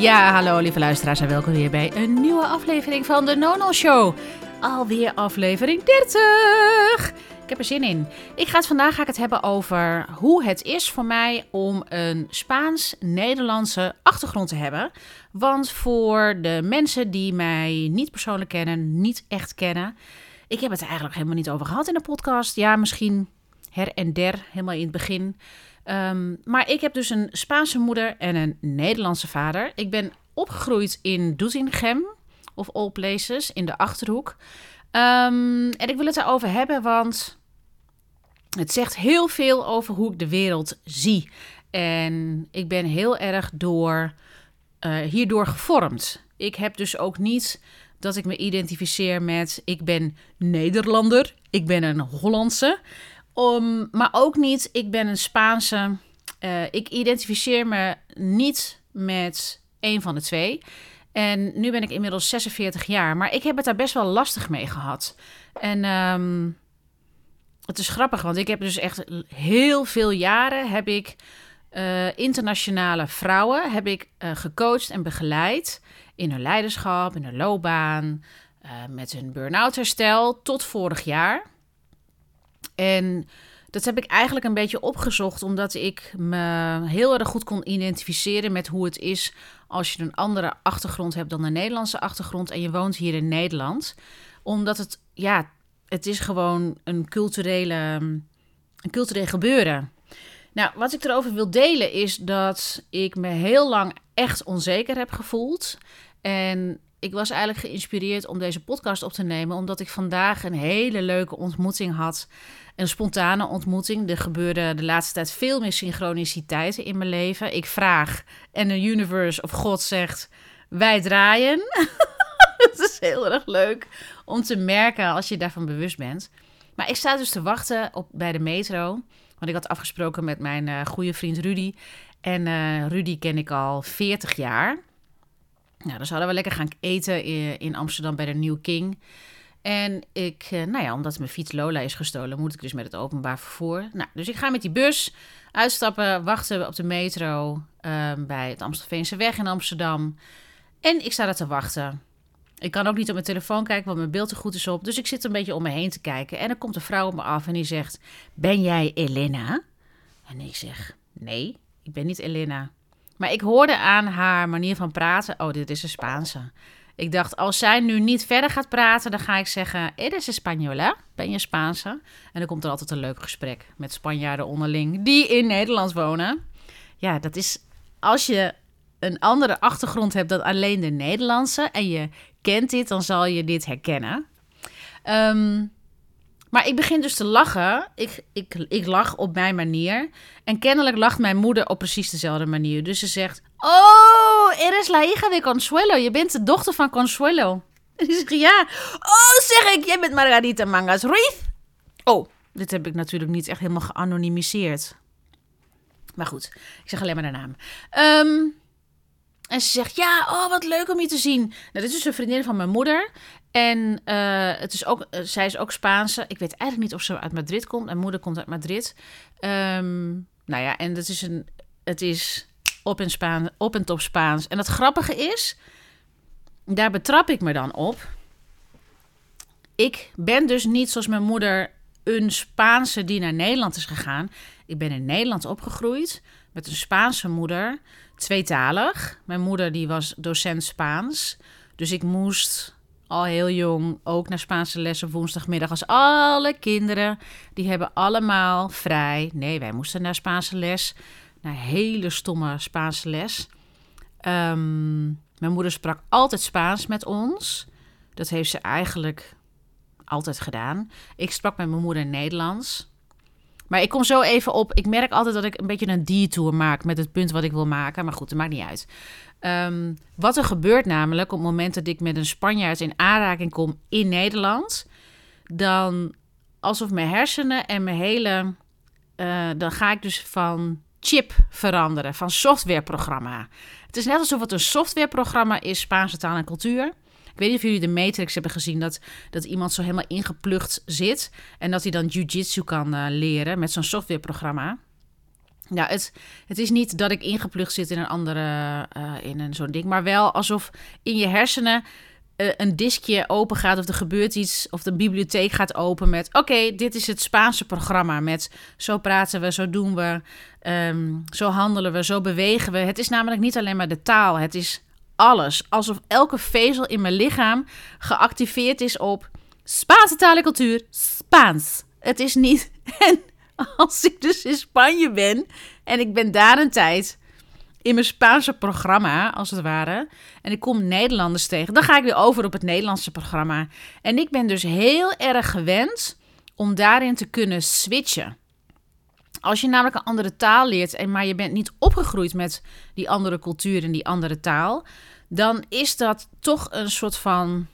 Ja, hallo lieve luisteraars en welkom weer bij een nieuwe aflevering van de Nono Show. Alweer aflevering 30. Ik heb er zin in. Ik ga het vandaag ga ik het hebben over hoe het is voor mij om een Spaans-Nederlandse achtergrond te hebben. Want voor de mensen die mij niet persoonlijk kennen, niet echt kennen, ik heb het er eigenlijk helemaal niet over gehad in de podcast. Ja, misschien her en der, helemaal in het begin. Um, maar ik heb dus een Spaanse moeder en een Nederlandse vader. Ik ben opgegroeid in Doetinchem, of all places, in de Achterhoek. Um, en ik wil het erover hebben, want het zegt heel veel over hoe ik de wereld zie. En ik ben heel erg door, uh, hierdoor gevormd. Ik heb dus ook niet dat ik me identificeer met ik ben Nederlander, ik ben een Hollandse. Um, maar ook niet, ik ben een Spaanse. Uh, ik identificeer me niet met een van de twee. En nu ben ik inmiddels 46 jaar, maar ik heb het daar best wel lastig mee gehad. En um, het is grappig, want ik heb dus echt heel veel jaren heb ik uh, internationale vrouwen heb ik uh, gecoacht en begeleid in hun leiderschap, in hun loopbaan, met hun burn-out herstel tot vorig jaar. En dat heb ik eigenlijk een beetje opgezocht, omdat ik me heel erg goed kon identificeren met hoe het is als je een andere achtergrond hebt dan de Nederlandse achtergrond en je woont hier in Nederland. Omdat het, ja, het is gewoon een culturele, een cultureel gebeuren. Nou, wat ik erover wil delen is dat ik me heel lang echt onzeker heb gevoeld. En ik was eigenlijk geïnspireerd om deze podcast op te nemen, omdat ik vandaag een hele leuke ontmoeting had. Een spontane ontmoeting. Er gebeurde de laatste tijd veel meer synchroniciteiten in mijn leven. Ik vraag en de universe of God zegt: wij draaien. Het is heel erg leuk om te merken als je daarvan bewust bent. Maar ik sta dus te wachten op, bij de metro. Want ik had afgesproken met mijn uh, goede vriend Rudy. En uh, Rudy ken ik al 40 jaar. Nou, dan zouden we lekker gaan eten in Amsterdam bij de New King. En ik, eh, nou ja, omdat mijn fiets Lola is gestolen, moet ik dus met het openbaar vervoer. Nou, dus ik ga met die bus uitstappen, wachten op de metro uh, bij het Amstelveense weg in Amsterdam. En ik sta daar te wachten. Ik kan ook niet op mijn telefoon kijken, want mijn beeld er goed is op. Dus ik zit een beetje om me heen te kijken. En dan komt een vrouw op me af en die zegt: Ben jij Elena? En ik zeg: Nee, ik ben niet Elena. Maar ik hoorde aan haar manier van praten: Oh, dit is een Spaanse. Ik dacht, als zij nu niet verder gaat praten, dan ga ik zeggen: Eres Española? Ben je Spaanse? En dan komt er altijd een leuk gesprek met Spanjaarden onderling die in Nederland wonen. Ja, dat is als je een andere achtergrond hebt dan alleen de Nederlandse en je kent dit, dan zal je dit herkennen. Um, maar ik begin dus te lachen. Ik, ik, ik lach op mijn manier. En kennelijk lacht mijn moeder op precies dezelfde manier. Dus ze zegt: Oh, eres la hija de Consuelo. Je bent de dochter van Consuelo. En ik zeg: Ja. Oh, zeg ik, jij bent Margarita Mangas Ruiz. Oh, dit heb ik natuurlijk niet echt helemaal geanonimiseerd. Maar goed, ik zeg alleen maar de naam. Um, en ze zegt: Ja, oh, wat leuk om je te zien. Nou, dit is een vriendin van mijn moeder. En uh, het is ook, uh, zij is ook Spaanse. Ik weet eigenlijk niet of ze uit Madrid komt. Mijn moeder komt uit Madrid. Um, nou ja, en het is, een, het is op, in Spaan, op en top Spaans. En het grappige is, daar betrap ik me dan op. Ik ben dus niet zoals mijn moeder een Spaanse die naar Nederland is gegaan. Ik ben in Nederland opgegroeid met een Spaanse moeder, tweetalig. Mijn moeder die was docent Spaans, dus ik moest al heel jong ook naar Spaanse les op woensdagmiddag als alle kinderen. Die hebben allemaal vrij. Nee, wij moesten naar Spaanse les. Naar hele stomme Spaanse les. Um, mijn moeder sprak altijd Spaans met ons. Dat heeft ze eigenlijk altijd gedaan. Ik sprak met mijn moeder Nederlands. Maar ik kom zo even op. Ik merk altijd dat ik een beetje een detour maak met het punt wat ik wil maken. Maar goed, dat maakt niet uit. Um, wat er gebeurt namelijk op het moment dat ik met een Spanjaard in aanraking kom in Nederland, dan alsof mijn hersenen en mijn hele. Uh, dan ga ik dus van chip veranderen, van softwareprogramma. Het is net alsof het een softwareprogramma is, Spaanse taal en cultuur. Ik weet niet of jullie de Matrix hebben gezien, dat, dat iemand zo helemaal ingeplucht zit en dat hij dan jiu-jitsu kan uh, leren met zo'n softwareprogramma. Nou, het, het is niet dat ik ingeplucht zit in een andere, uh, in een zo'n ding, maar wel alsof in je hersenen uh, een diskje open gaat of er gebeurt iets of de bibliotheek gaat open met oké, dit is het Spaanse programma met zo praten we, zo doen we, um, zo handelen we, zo bewegen we. Het is namelijk niet alleen maar de taal, het is alles. Alsof elke vezel in mijn lichaam geactiveerd is op Spaanse taal en cultuur, Spaans. Het is niet. als ik dus in Spanje ben en ik ben daar een tijd in mijn Spaanse programma, als het ware, en ik kom Nederlanders tegen, dan ga ik weer over op het Nederlandse programma. En ik ben dus heel erg gewend om daarin te kunnen switchen. Als je namelijk een andere taal leert, en maar je bent niet opgegroeid met die andere cultuur en die andere taal, dan is dat toch een soort van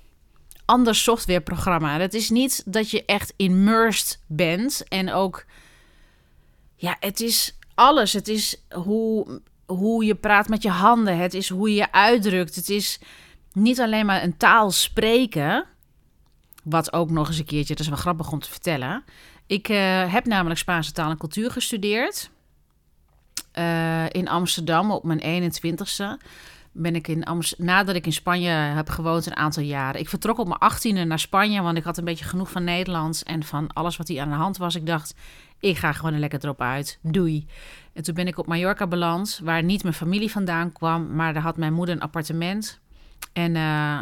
ander softwareprogramma. Het is niet dat je echt immersed bent en ook, ja, het is alles. Het is hoe, hoe je praat met je handen, het is hoe je je uitdrukt. Het is niet alleen maar een taal spreken, wat ook nog eens een keertje, dat is wel grappig om te vertellen. Ik uh, heb namelijk Spaanse taal en cultuur gestudeerd. Uh, in Amsterdam op mijn 21ste ben ik in Amsterdam, nadat ik in Spanje heb gewoond een aantal jaren. Ik vertrok op mijn achttiende naar Spanje, want ik had een beetje genoeg van Nederlands en van alles wat hier aan de hand was. Ik dacht, ik ga gewoon lekker erop uit. Doei. En toen ben ik op Mallorca beland, waar niet mijn familie vandaan kwam, maar daar had mijn moeder een appartement. En uh,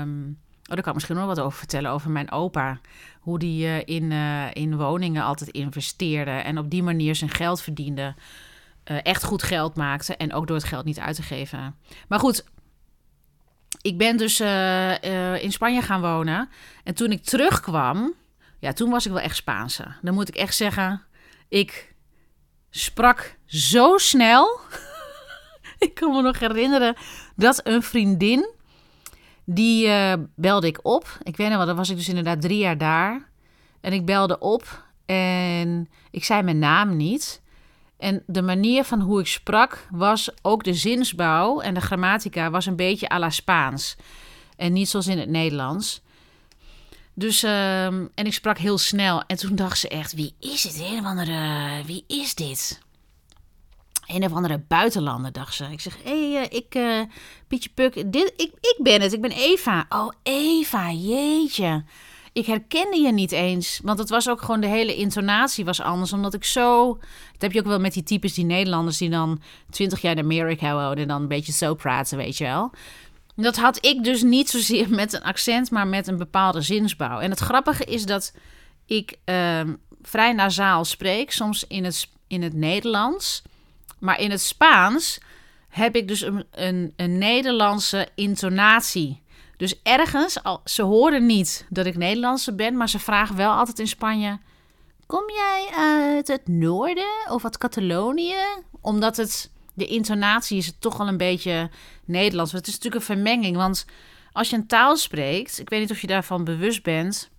um, oh, daar kan ik misschien nog wat over vertellen, over mijn opa. Hoe die uh, in, uh, in woningen altijd investeerde en op die manier zijn geld verdiende. Uh, echt goed geld maakte en ook door het geld niet uit te geven. Maar goed, ik ben dus in Spanje gaan wonen. En toen ik terugkwam, ja, toen was ik wel echt Spaanse. Dan moet ik echt zeggen, ik sprak zo snel. ik kan me nog herinneren dat een vriendin, die belde ik op. Ik weet nog wel, was ik dus inderdaad drie jaar daar. En ik belde op en ik zei mijn naam niet. En de manier van hoe ik sprak was ook de zinsbouw en de grammatica was een beetje à la Spaans. En niet zoals in het Nederlands. Dus, um, en ik sprak heel snel. En toen dacht ze echt, wie is dit? Een of andere, wie is dit? Een of andere buitenlander, dacht ze. Ik zeg, hé, hey, uh, ik, uh, Pietje Puk, dit, ik, ik ben het, ik ben Eva. Oh, Eva, jeetje. Ik herkende je niet eens, want het was ook gewoon de hele intonatie was anders. Omdat ik zo, dat heb je ook wel met die types, die Nederlanders die dan twintig jaar in Amerika wonen en dan een beetje zo praten, weet je wel. Dat had ik dus niet zozeer met een accent, maar met een bepaalde zinsbouw. En het grappige is dat ik uh, vrij nasaal spreek, soms in het, in het Nederlands. Maar in het Spaans heb ik dus een, een, een Nederlandse intonatie. Dus ergens, al, ze horen niet dat ik Nederlandse ben, maar ze vragen wel altijd in Spanje: Kom jij uit het noorden of uit Catalonië? Omdat het de intonatie is toch wel een beetje Nederlands. Het is natuurlijk een vermenging, want als je een taal spreekt, ik weet niet of je daarvan bewust bent.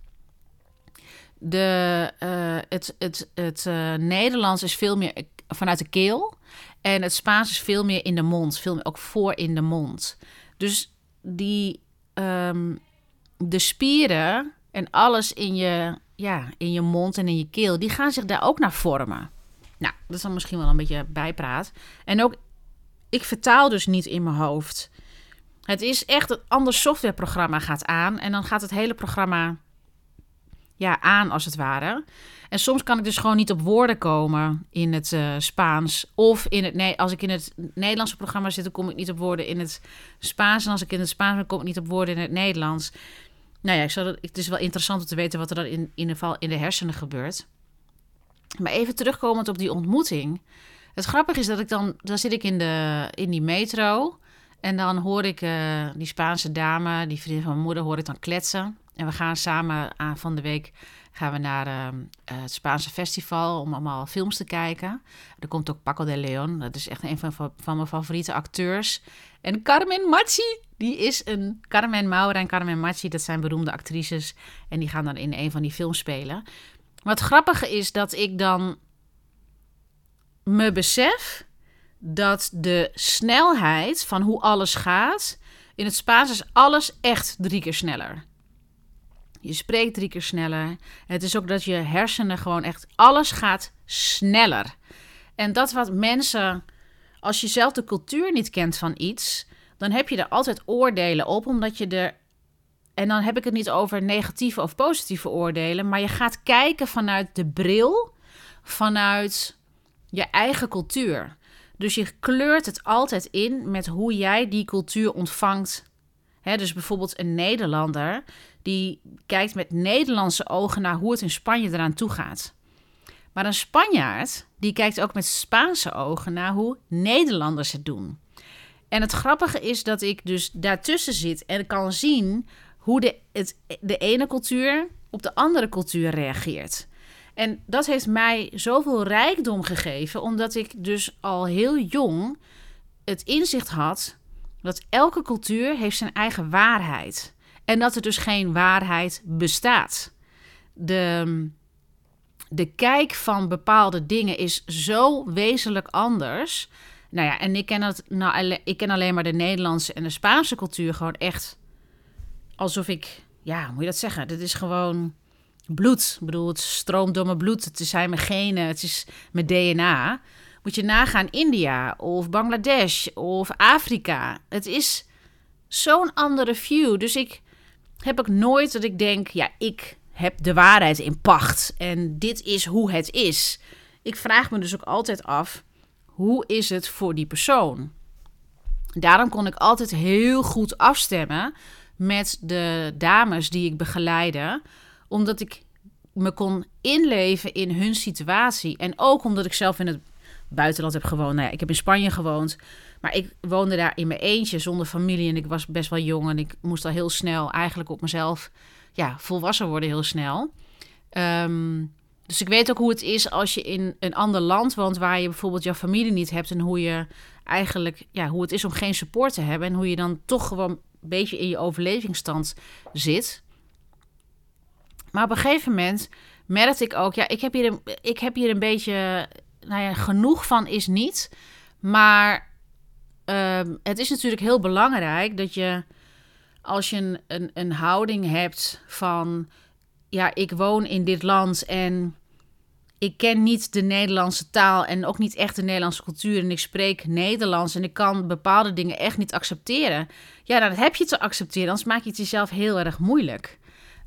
De, uh, het het, het uh, Nederlands is veel meer vanuit de keel. En het Spaans is veel meer in de mond, veel meer ook voor in de mond. Dus die, um, de spieren en alles in je, ja, in je mond en in je keel, die gaan zich daar ook naar vormen. Nou, dat is dan misschien wel een beetje bijpraat. En ook, ik vertaal dus niet in mijn hoofd. Het is echt een ander softwareprogramma gaat aan. En dan gaat het hele programma ja, aan, als het ware. En soms kan ik dus gewoon niet op woorden komen in het uh, Spaans. Of in het, nee, als ik in het Nederlandse programma zit, dan kom ik niet op woorden in het Spaans. En als ik in het Spaans ben, kom ik niet op woorden in het Nederlands. Nou ja, ik zou het is wel interessant om te weten wat er dan in, in geval in de hersenen gebeurt. Maar even terugkomend op die ontmoeting. Het grappige is dat ik dan, dan zit ik in, de, in die metro. En dan hoor ik uh, die Spaanse dame, die vriendin van mijn moeder, hoor ik dan kletsen. En we gaan samen aan van de week gaan we naar uh, het Spaanse festival om allemaal films te kijken. Er komt ook Paco de Leon, dat is echt een van, van mijn favoriete acteurs. En Carmen Machi, die is een... Carmen Maura en Carmen Machi, dat zijn beroemde actrices. En die gaan dan in een van die films spelen. Wat grappige is dat ik dan me besef dat de snelheid van hoe alles gaat. In het Spaans is alles echt drie keer sneller. Je spreekt drie keer sneller. Het is ook dat je hersenen gewoon echt. Alles gaat sneller. En dat wat mensen, als je zelf de cultuur niet kent van iets, dan heb je er altijd oordelen op, omdat je er. En dan heb ik het niet over negatieve of positieve oordelen, maar je gaat kijken vanuit de bril, vanuit je eigen cultuur. Dus je kleurt het altijd in met hoe jij die cultuur ontvangt. dus bijvoorbeeld een Nederlander die kijkt met Nederlandse ogen naar hoe het in Spanje eraan toe gaat. Maar een Spanjaard die kijkt ook met Spaanse ogen naar hoe Nederlanders het doen. En het grappige is dat ik dus daartussen zit en kan zien hoe de, het, de ene cultuur op de andere cultuur reageert. En dat heeft mij zoveel rijkdom gegeven, omdat ik dus al heel jong het inzicht had dat elke cultuur heeft zijn eigen waarheid. En dat er dus geen waarheid bestaat. De, de kijk van bepaalde dingen is zo wezenlijk anders. Nou ja, en ik ken, het, nou, ik ken alleen maar de Nederlandse en de Spaanse cultuur gewoon echt alsof ik, ja, moet je dat zeggen? Dit is gewoon bloed. Ik bedoel, het stroomt door mijn bloed. Het zijn mijn genen, het is mijn DNA. Moet je nagaan India of Bangladesh of Afrika. Het is zo'n andere view. Dus ik heb ook nooit dat ik denk, ja, ik heb de waarheid in pacht en dit is hoe het is. Ik vraag me dus ook altijd af, hoe is het voor die persoon? Daarom kon ik altijd heel goed afstemmen met de dames die ik begeleide, omdat ik me kon inleven in hun situatie. En ook omdat ik zelf in het buitenland heb gewoond. Nou ja, ik heb in Spanje gewoond. Maar ik woonde daar in mijn eentje zonder familie. En ik was best wel jong. En ik moest al heel snel eigenlijk op mezelf ja, volwassen worden, heel snel. Ehm, dus ik weet ook hoe het is als je in een ander land woont waar je bijvoorbeeld jouw familie niet hebt. En hoe je eigenlijk, ja, hoe het is om geen support te hebben. En hoe je dan toch gewoon een beetje in je overlevingsstand zit. Maar op een gegeven moment merkte ik ook, ja, ik heb hier een, ik heb hier een beetje, nou ja, genoeg van is niet. Maar Ehm, het is natuurlijk heel belangrijk dat je, als je een, een, houding hebt van, ja, ik woon in dit land en ik ken niet de Nederlandse taal en ook niet echt de Nederlandse cultuur en ik spreek Nederlands en ik kan bepaalde dingen echt niet accepteren. Ja, dan heb je te accepteren, anders maak je het jezelf heel erg moeilijk.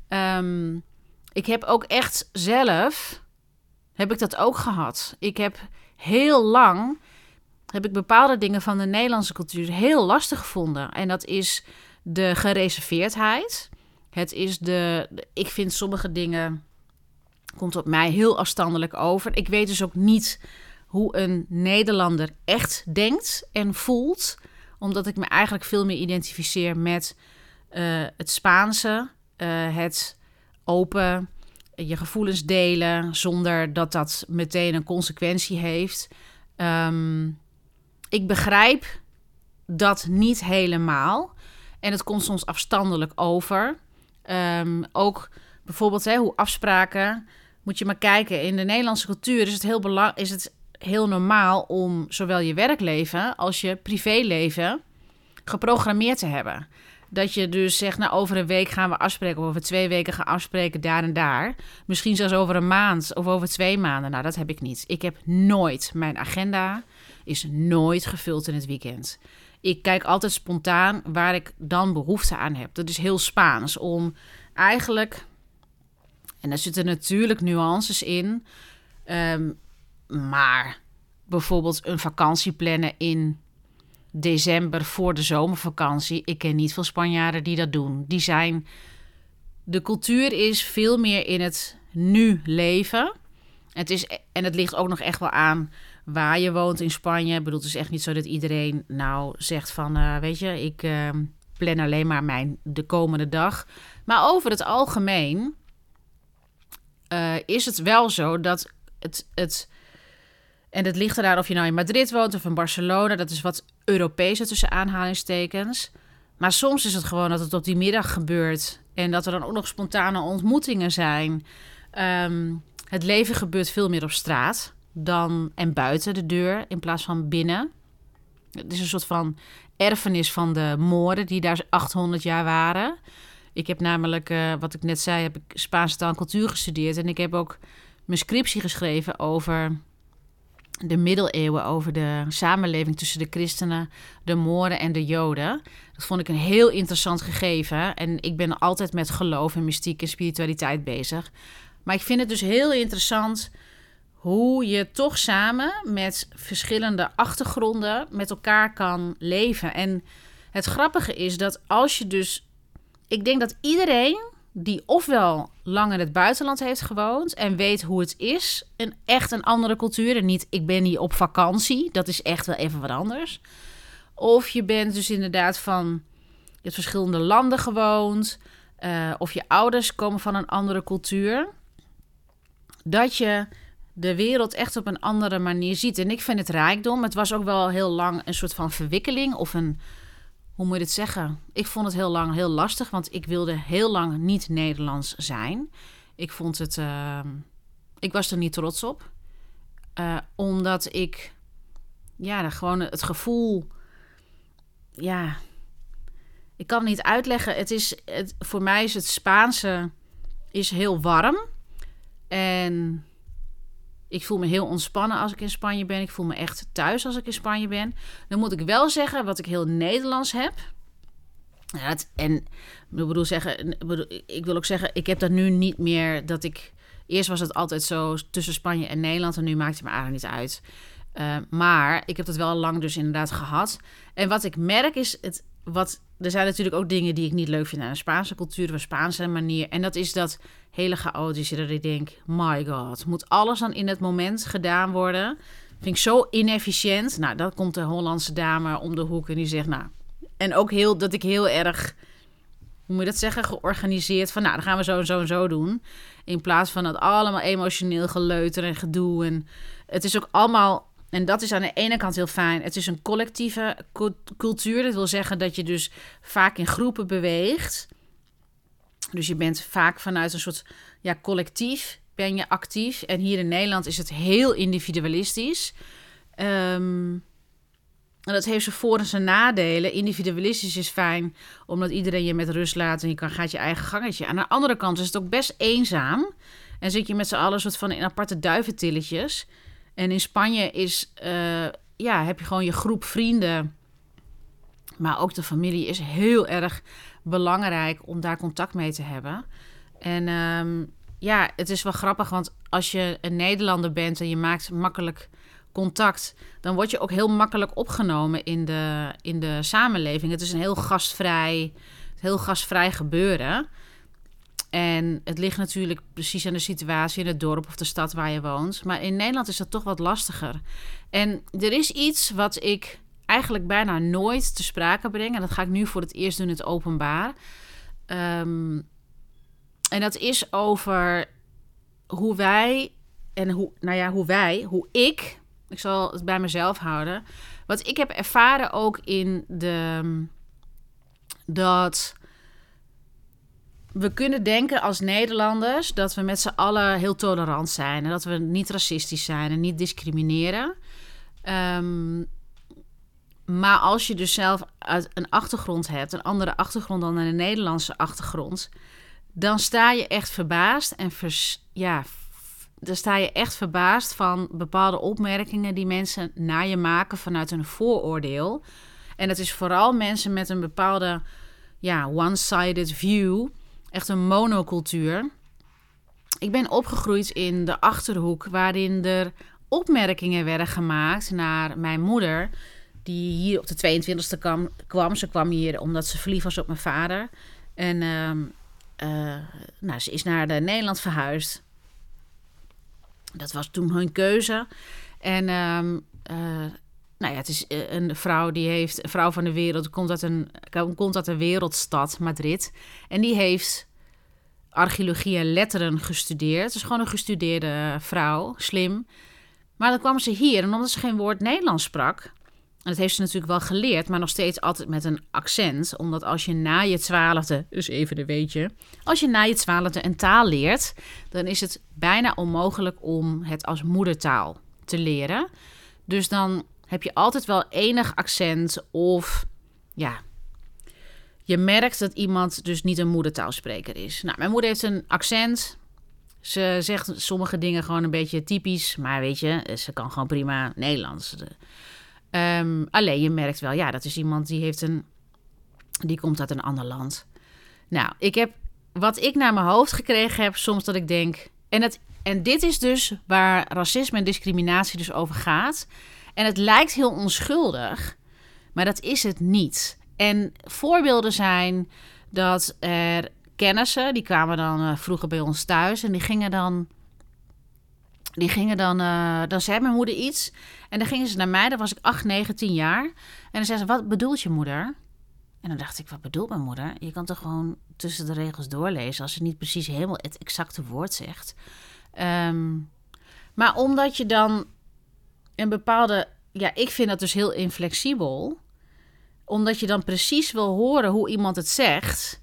Ehm, ik heb ook echt zelf, heb ik dat ook gehad. Ik heb heel lang heb ik bepaalde dingen van de Nederlandse cultuur heel lastig gevonden. En dat is de gereserveerdheid. Het is de. Ik vind sommige dingen. komt op mij heel afstandelijk over. Ik weet dus ook niet hoe een Nederlander echt denkt en voelt. Omdat ik me eigenlijk veel meer identificeer met uh, het Spaanse. Uh, het open. Je gevoelens delen zonder dat dat meteen een consequentie heeft. Um, ik begrijp dat niet helemaal. En het komt soms afstandelijk over. Um, ook bijvoorbeeld hè, hoe afspraken. Moet je maar kijken. In de Nederlandse cultuur is het heel, belang, is het heel normaal om zowel je werkleven als je privéleven geprogrammeerd te hebben. Dat je dus zegt, nou over een week gaan we afspreken, of over twee weken gaan afspreken daar en daar. Misschien zelfs over een maand of over twee maanden. Nou, dat heb ik niet. Ik heb nooit mijn agenda is nooit gevuld in het weekend. Ik kijk altijd spontaan waar ik dan behoefte aan heb. Dat is heel Spaans. Om eigenlijk, en daar zitten natuurlijk nuances in, ehm, maar bijvoorbeeld een vakantie plannen in december voor de zomervakantie. Ik ken niet veel Spanjaarden die dat doen. Die zijn. De cultuur is veel meer in het nu leven. Het is, en het ligt ook nog echt wel aan waar je woont in Spanje. Ik bedoel, het is echt niet zo dat iedereen nou zegt van, uh, weet je, ik uh, plan alleen maar mijn de komende dag. Maar over het algemeen uh, is het wel zo dat het, het, en het ligt eraan of je nou in Madrid woont of in Barcelona, dat is wat Europese tussen aanhalingstekens. Maar soms is het gewoon dat het op die middag gebeurt en dat er dan ook nog spontane ontmoetingen zijn. Um, het leven gebeurt veel meer op straat dan en buiten de deur in plaats van binnen. Het is een soort van erfenis van de Moren die daar 800 jaar waren. Ik heb namelijk, uh, wat ik net zei, heb ik Spaanse taal en cultuur gestudeerd. En ik heb ook mijn scriptie geschreven over de middeleeuwen over de samenleving tussen de christenen, de Mooren en de Joden. Dat vond ik een heel interessant gegeven. En ik ben altijd met geloof en mystiek en spiritualiteit bezig. Maar ik vind het dus heel interessant hoe je toch samen met verschillende achtergronden met elkaar kan leven. En het grappige is dat als je dus. Ik denk dat iedereen die ofwel lang in het buitenland heeft gewoond en weet hoe het is, een echt een andere cultuur en niet ik ben hier op vakantie, dat is echt wel even wat anders. Of je bent dus inderdaad van je hebt verschillende landen gewoond, uh, of je ouders komen van een andere cultuur, dat je de wereld echt op een andere manier ziet. En ik vind het rijkdom. Het was ook wel heel lang een soort van verwikkeling of een hoe moet je het zeggen? Ik vond het heel lang heel lastig, want ik wilde heel lang niet Nederlands zijn. Ik vond het. Uh, ik was er niet trots op. Uh, omdat ik. Ja, gewoon het gevoel. Ja. Ik kan het niet uitleggen. Het is, voor mij is het Spaanse is heel warm. En ik voel me heel ontspannen als ik in Spanje ben. Ik voel me echt thuis als ik in Spanje ben. Dan moet ik wel zeggen wat ik heel Nederlands heb. Ja, het, en ik bedoel zeggen, ik wil ook zeggen, ik heb dat nu niet meer dat ik. Eerst was het altijd zo tussen Spanje en Nederland en nu maakt het me eigenlijk niet uit. Uh, maar ik heb dat wel lang dus inderdaad gehad. En wat ik merk is, het, wat, er zijn natuurlijk ook dingen die ik niet leuk vind aan de Spaanse cultuur, of Spaanse manier. En dat is dat hele chaotische, dat ik denk, my god, moet alles dan in het moment gedaan worden? Vind ik zo inefficiënt. Nou, dan komt de Hollandse dame om de hoek en die zegt, nou... En ook heel, dat ik heel erg, hoe moet je dat zeggen, georganiseerd van... Nou, dan gaan we zo en zo en zo doen. In plaats van dat allemaal emotioneel geleuter en gedoe. En het is ook allemaal en dat is aan de ene kant heel fijn. Het is een collectieve cultuur. Dat wil zeggen dat je dus vaak in groepen beweegt. Dus je bent vaak vanuit een soort ja, collectief ben je actief. En hier in Nederland is het heel individualistisch. Um, en dat heeft zijn voor- en zijn nadelen. Individualistisch is fijn, omdat iedereen je met rust laat en je kan, gaat je eigen gangetje. Aan de andere kant is het ook best eenzaam. En zit je met z'n allen soort van in aparte duiventilletjes. En in Spanje is, uh, ja, heb je gewoon je groep vrienden. Maar ook de familie is heel erg belangrijk om daar contact mee te hebben. En um, ja, het is wel grappig, want als je een Nederlander bent en je maakt makkelijk contact, dan word je ook heel makkelijk opgenomen in de, in de samenleving. Het is een heel gastvrij, heel gastvrij gebeuren. En het ligt natuurlijk precies aan de situatie in het dorp of de stad waar je woont. Maar in Nederland is dat toch wat lastiger. En er is iets wat ik eigenlijk bijna nooit te sprake breng. En dat ga ik nu voor het eerst doen in het openbaar. Um, en dat is over hoe wij en hoe, nou ja, hoe wij, hoe ik, ik zal het bij mezelf houden. Wat ik heb ervaren ook in de dat we kunnen denken als Nederlanders dat we met z'n allen heel tolerant zijn en dat we niet racistisch zijn en niet discrimineren. Um, maar als je dus zelf een achtergrond hebt, een andere achtergrond dan een Nederlandse achtergrond, dan sta je echt verbaasd en ja, dan sta je echt verbaasd van bepaalde opmerkingen die mensen naar je maken vanuit een vooroordeel. En dat is vooral mensen met een bepaalde ja, one-sided view echt een monocultuur. Ik ben opgegroeid in de achterhoek, waarin er opmerkingen werden gemaakt naar mijn moeder, die hier op de 22e kwam. kwam. Ze kwam hier omdat ze verliefd was op mijn vader. En uh, uh, nou, ze is naar de Nederland verhuisd. Dat was toen hun keuze. En um, uh, nou ja, het is een vrouw die heeft, een vrouw van de wereld, komt uit een, komt uit een wereldstad, Madrid. En die heeft archeologie en letteren gestudeerd. Het is gewoon een gestudeerde vrouw, slim. Maar dan kwam ze hier en omdat ze geen woord Nederlands sprak... en dat heeft ze natuurlijk wel geleerd, maar nog steeds altijd met een accent. Omdat als je na je twaalfde, dus even de weetje... als je na je twaalfde een taal leert... dan is het bijna onmogelijk om het als moedertaal te leren. Dus dan heb je altijd wel enig accent of ja, je merkt dat iemand dus niet een moedertaalspreker is. Nou, mijn moeder heeft een accent. Ze zegt sommige dingen gewoon een beetje typisch, maar weet je, ze kan gewoon prima Nederlands. Ehm, alleen je merkt wel, ja, dat is iemand die heeft een, die komt uit een ander land. Nou, ik heb wat ik naar mijn hoofd gekregen heb, soms dat ik denk, en, het, en dit is dus waar racisme en discriminatie dus over gaat. En het lijkt heel onschuldig, maar dat is het niet. En voorbeelden zijn dat er kennissen, die kwamen dan uh, vroeger bij ons thuis en die gingen dan. Die gingen dan, uh, dan zei mijn moeder iets. En dan gingen ze naar mij, dan was ik 8, 9, 10 jaar. En dan zei ze: Wat bedoelt je moeder? En dan dacht ik: Wat bedoelt mijn moeder? Je kan toch gewoon tussen de regels doorlezen als ze niet precies helemaal het exacte woord zegt. Um, maar omdat je dan een bepaalde. Ja, ik vind dat dus heel inflexibel. Omdat je dan precies wil horen hoe iemand het zegt.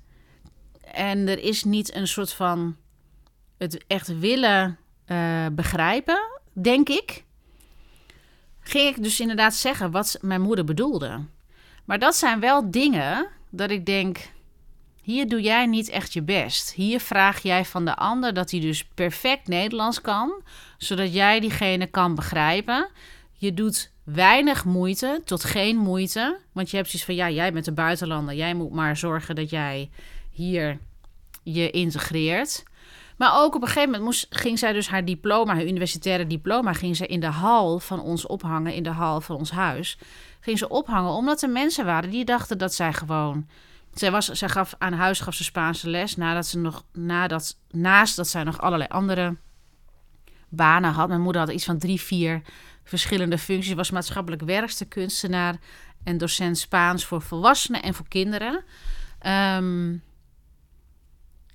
En er is niet een soort van het echt willen uh, begrijpen, denk ik. Ging ik dus inderdaad zeggen wat mijn moeder bedoelde. Maar dat zijn wel dingen dat ik denk. Hier doe jij niet echt je best. Hier vraag jij van de ander dat hij dus perfect Nederlands kan, zodat jij diegene kan begrijpen. Je doet weinig moeite tot geen moeite, want je hebt zoiets van ja, jij bent een buitenlander, jij moet maar zorgen dat jij hier je integreert. Maar ook op een gegeven moment moest, ging zij dus haar diploma, haar universitaire diploma, ging ze in de hal van ons ophangen, in de hal van ons huis. Ging ze ophangen omdat er mensen waren die dachten dat zij gewoon. Zij, was, zij gaf aan huis gaf ze Spaanse les nadat ze nog, nadat, naast dat zij nog allerlei andere banen had. Mijn moeder had iets van drie, vier verschillende functies. Was maatschappelijk werkster, kunstenaar en docent Spaans voor volwassenen en voor kinderen. Um,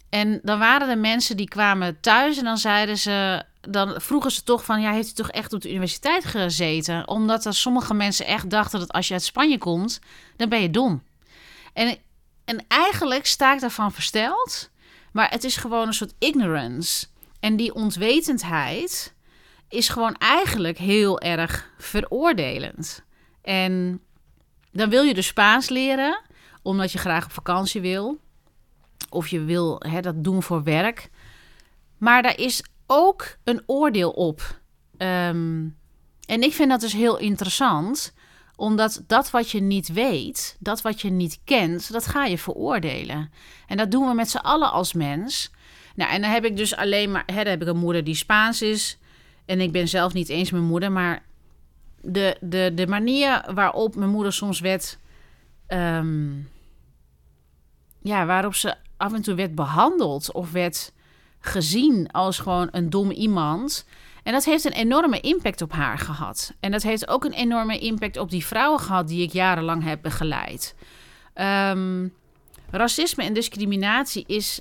en dan waren er mensen die kwamen thuis en dan zeiden ze, dan vroegen ze toch van, ja, heeft u toch echt op de universiteit gezeten? Omdat er sommige mensen echt dachten dat als je uit Spanje komt, dan ben je dom. En, en eigenlijk sta ik daarvan versteld, maar het is gewoon een soort ignorance. En die ontwetendheid is gewoon eigenlijk heel erg veroordelend. En dan wil je dus Spaans leren, omdat je graag op vakantie wil of je wil hè, dat doen voor werk. Maar daar is ook een oordeel op. Um, en ik vind dat dus heel interessant, omdat dat wat je niet weet, dat wat je niet kent, dat ga je veroordelen. En dat doen we met z'n allen als mens. Nou, en dan heb ik dus alleen maar, hè, heb ik een moeder die Spaans is. En ik ben zelf niet eens mijn moeder, maar de, de, de manier waarop mijn moeder soms werd. Um, ja, waarop ze af en toe werd behandeld of werd gezien als gewoon een dom iemand. En dat heeft een enorme impact op haar gehad. En dat heeft ook een enorme impact op die vrouwen gehad die ik jarenlang heb begeleid. Um, racisme en discriminatie is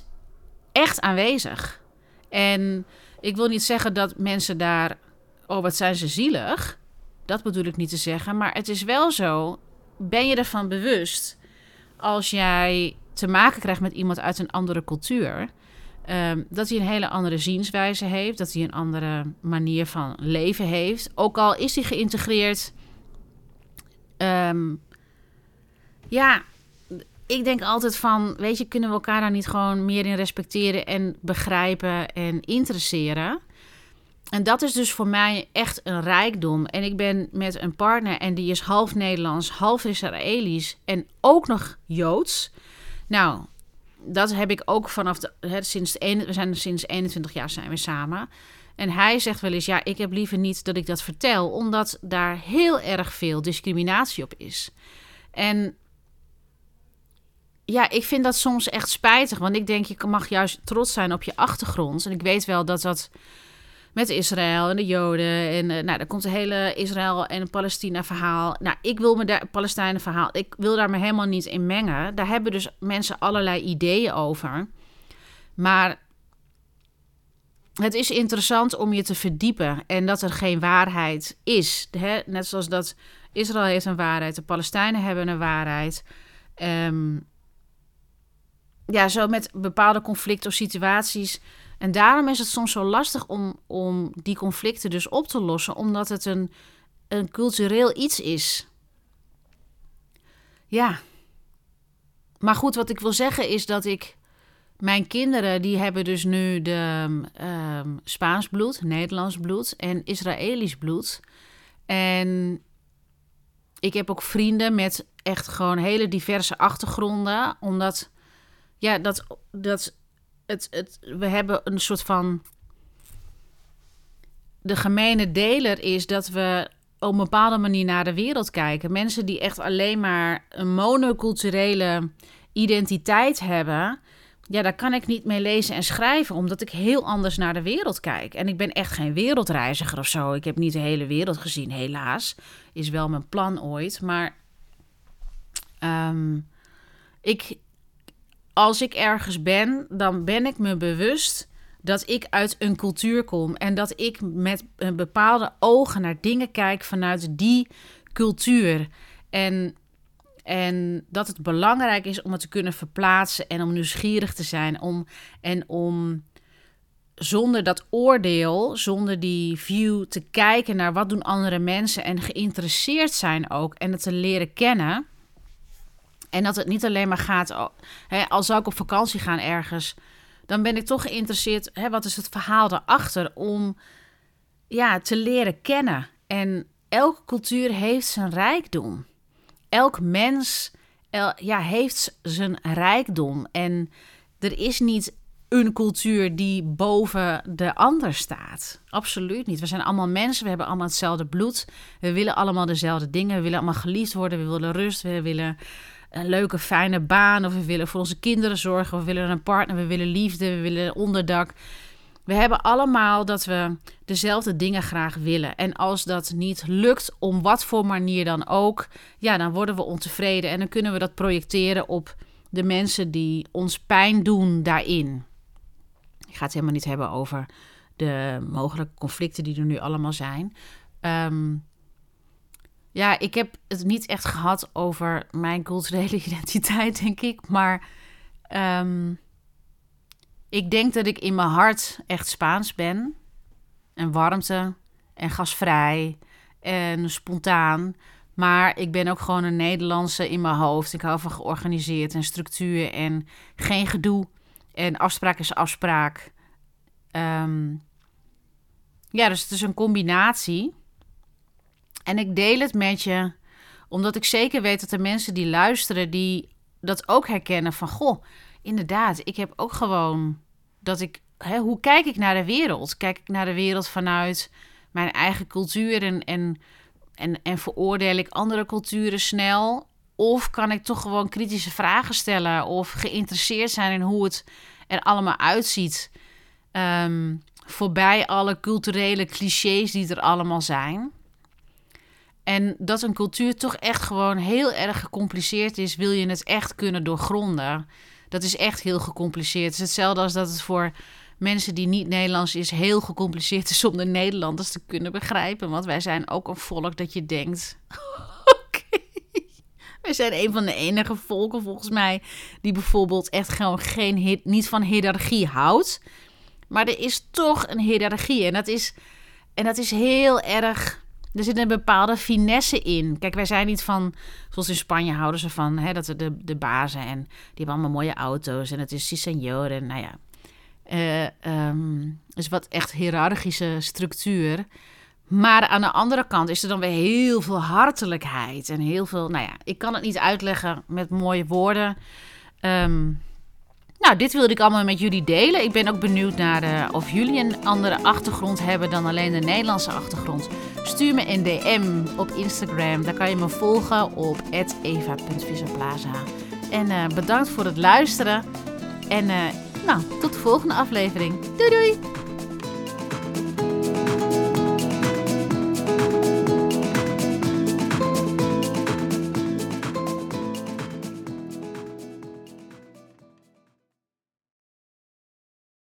echt aanwezig. En ik wil niet zeggen dat mensen daar, oh wat zijn ze zielig. Dat bedoel ik niet te zeggen. Maar het is wel zo, ben je ervan bewust als jij te maken krijgt met iemand uit een andere cultuur. Um, dat hij een hele andere zienswijze heeft, dat hij een andere manier van leven heeft. Ook al is hij geïntegreerd. Um, ja, ik denk altijd van, weet je, kunnen we elkaar daar niet gewoon meer in respecteren en begrijpen en interesseren? En dat is dus voor mij echt een rijkdom. En ik ben met een partner en die is half Nederlands, half Israëlisch en ook nog Joods. Nou, dat heb ik ook vanaf de, hè, sinds we zijn sinds 21 jaar zijn we samen. En hij zegt wel eens: ja, ik heb liever niet dat ik dat vertel, omdat daar heel erg veel discriminatie op is. En ja, ik vind dat soms echt spijtig, want ik denk je mag juist trots zijn op je achtergrond. En ik weet wel dat dat met Israël en de Joden. En uh, nou, dan komt een hele Israël en Palestina verhaal. Nou, ik wil me daar Palestijnen verhaal. Ik wil daar me helemaal niet in mengen. Daar hebben dus mensen allerlei ideeën over. Maar het is interessant om je te verdiepen en dat er geen waarheid is. Hè? Net zoals dat Israël heeft een waarheid, de Palestijnen hebben een waarheid. Um, ja, zo met bepaalde conflicten of situaties en daarom is het soms zo lastig om, om die conflicten dus op te lossen, omdat het een, een cultureel iets is. Ja. Maar goed, wat ik wil zeggen is dat ik mijn kinderen die hebben dus nu de um, Spaans bloed, Nederlands bloed en Israëlisch bloed. En ik heb ook vrienden met echt gewoon hele diverse achtergronden. Omdat, ja, dat, dat het, het, we hebben een soort van. De gemene deler is dat we op een bepaalde manier naar de wereld kijken. Mensen die echt alleen maar een monoculturele identiteit hebben. Ja, daar kan ik niet mee lezen en schrijven, omdat ik heel anders naar de wereld kijk. En ik ben echt geen wereldreiziger of zo. Ik heb niet de hele wereld gezien, helaas. Is wel mijn plan ooit. Maar um, ik, als ik ergens ben, dan ben ik me bewust dat ik uit een cultuur kom en dat ik met een bepaalde ogen naar dingen kijk vanuit die cultuur. En, en dat het belangrijk is om het te kunnen verplaatsen en om nieuwsgierig te zijn om, en om zonder dat oordeel, zonder die view te kijken naar wat doen andere mensen en geïnteresseerd zijn ook en het te leren kennen. En dat het niet alleen maar gaat, hè, al zou ik op vakantie gaan ergens, dan ben ik toch geïnteresseerd, hè, wat is het verhaal daarachter om ja, te leren kennen. En elke cultuur heeft zijn rijkdom. Elk mens ja, heeft zijn rijkdom. En er is niet een cultuur die boven de ander staat. Absoluut niet. We zijn allemaal mensen, we hebben allemaal hetzelfde bloed. We willen allemaal dezelfde dingen. We willen allemaal geliefd worden, we willen rust, we willen een leuke, fijne baan. Of we willen voor onze kinderen zorgen. Of we willen een partner. We willen liefde. We willen onderdak. We hebben allemaal dat we dezelfde dingen graag willen. En als dat niet lukt, om wat voor manier dan ook, ja, dan worden we ontevreden. En dan kunnen we dat projecteren op de mensen die ons pijn doen daarin. Ik ga het helemaal niet hebben over de mogelijke conflicten die er nu allemaal zijn. Um, ja, ik heb het niet echt gehad over mijn culturele identiteit, denk ik. Maar ehm, ik denk dat ik in mijn hart echt Spaans ben. En warmte en gasvrij en spontaan. Maar ik ben ook gewoon een Nederlandse in mijn hoofd. Ik hou van georganiseerd en structuur en geen gedoe. En afspraak is afspraak. Ehm, ja, dus het is een combinatie. En ik deel het met je, omdat ik zeker weet dat er mensen die luisteren, die dat ook herkennen van, goh, inderdaad, ik heb ook gewoon dat ik, hè, hoe kijk ik naar de wereld? Kijk ik naar de wereld vanuit mijn eigen cultuur en, en, en, en veroordeel ik andere culturen snel? Of kan ik toch gewoon kritische vragen stellen of geïnteresseerd zijn in hoe het er allemaal uitziet? Um, voorbij alle culturele clichés die er allemaal zijn. En dat een cultuur toch echt gewoon heel erg gecompliceerd is, wil je het echt kunnen doorgronden. Dat is echt heel gecompliceerd. Het is hetzelfde als dat het voor mensen die niet Nederlands is heel gecompliceerd is om de Nederlanders te kunnen begrijpen. Want wij zijn ook een volk dat je denkt. Oké. Wij zijn een van de enige volken volgens mij die bijvoorbeeld echt gewoon geen niet van hiërarchie houdt. Maar er is toch een hiërarchie en dat is, en dat is heel erg er zit een bepaalde finesse in. Kijk, wij zijn niet van, zoals in Spanje houden ze van, hè, dat de, de bazen en die hebben allemaal mooie auto's en het is si en nou ja. Uh, um, is wat echt hiërarchische structuur. Maar aan de andere kant is er dan weer heel veel hartelijkheid en heel veel, nou ja, ik kan het niet uitleggen met mooie woorden. Um, nou, dit wilde ik allemaal met jullie delen. Ik ben ook benieuwd naar uh, of jullie een andere achtergrond hebben dan alleen de Nederlandse achtergrond. Stuur me een DM op Instagram. Daar kan je me volgen op eva.visaplaza. En uh, bedankt voor het luisteren. En uh, nou, tot de volgende aflevering. Doei doei!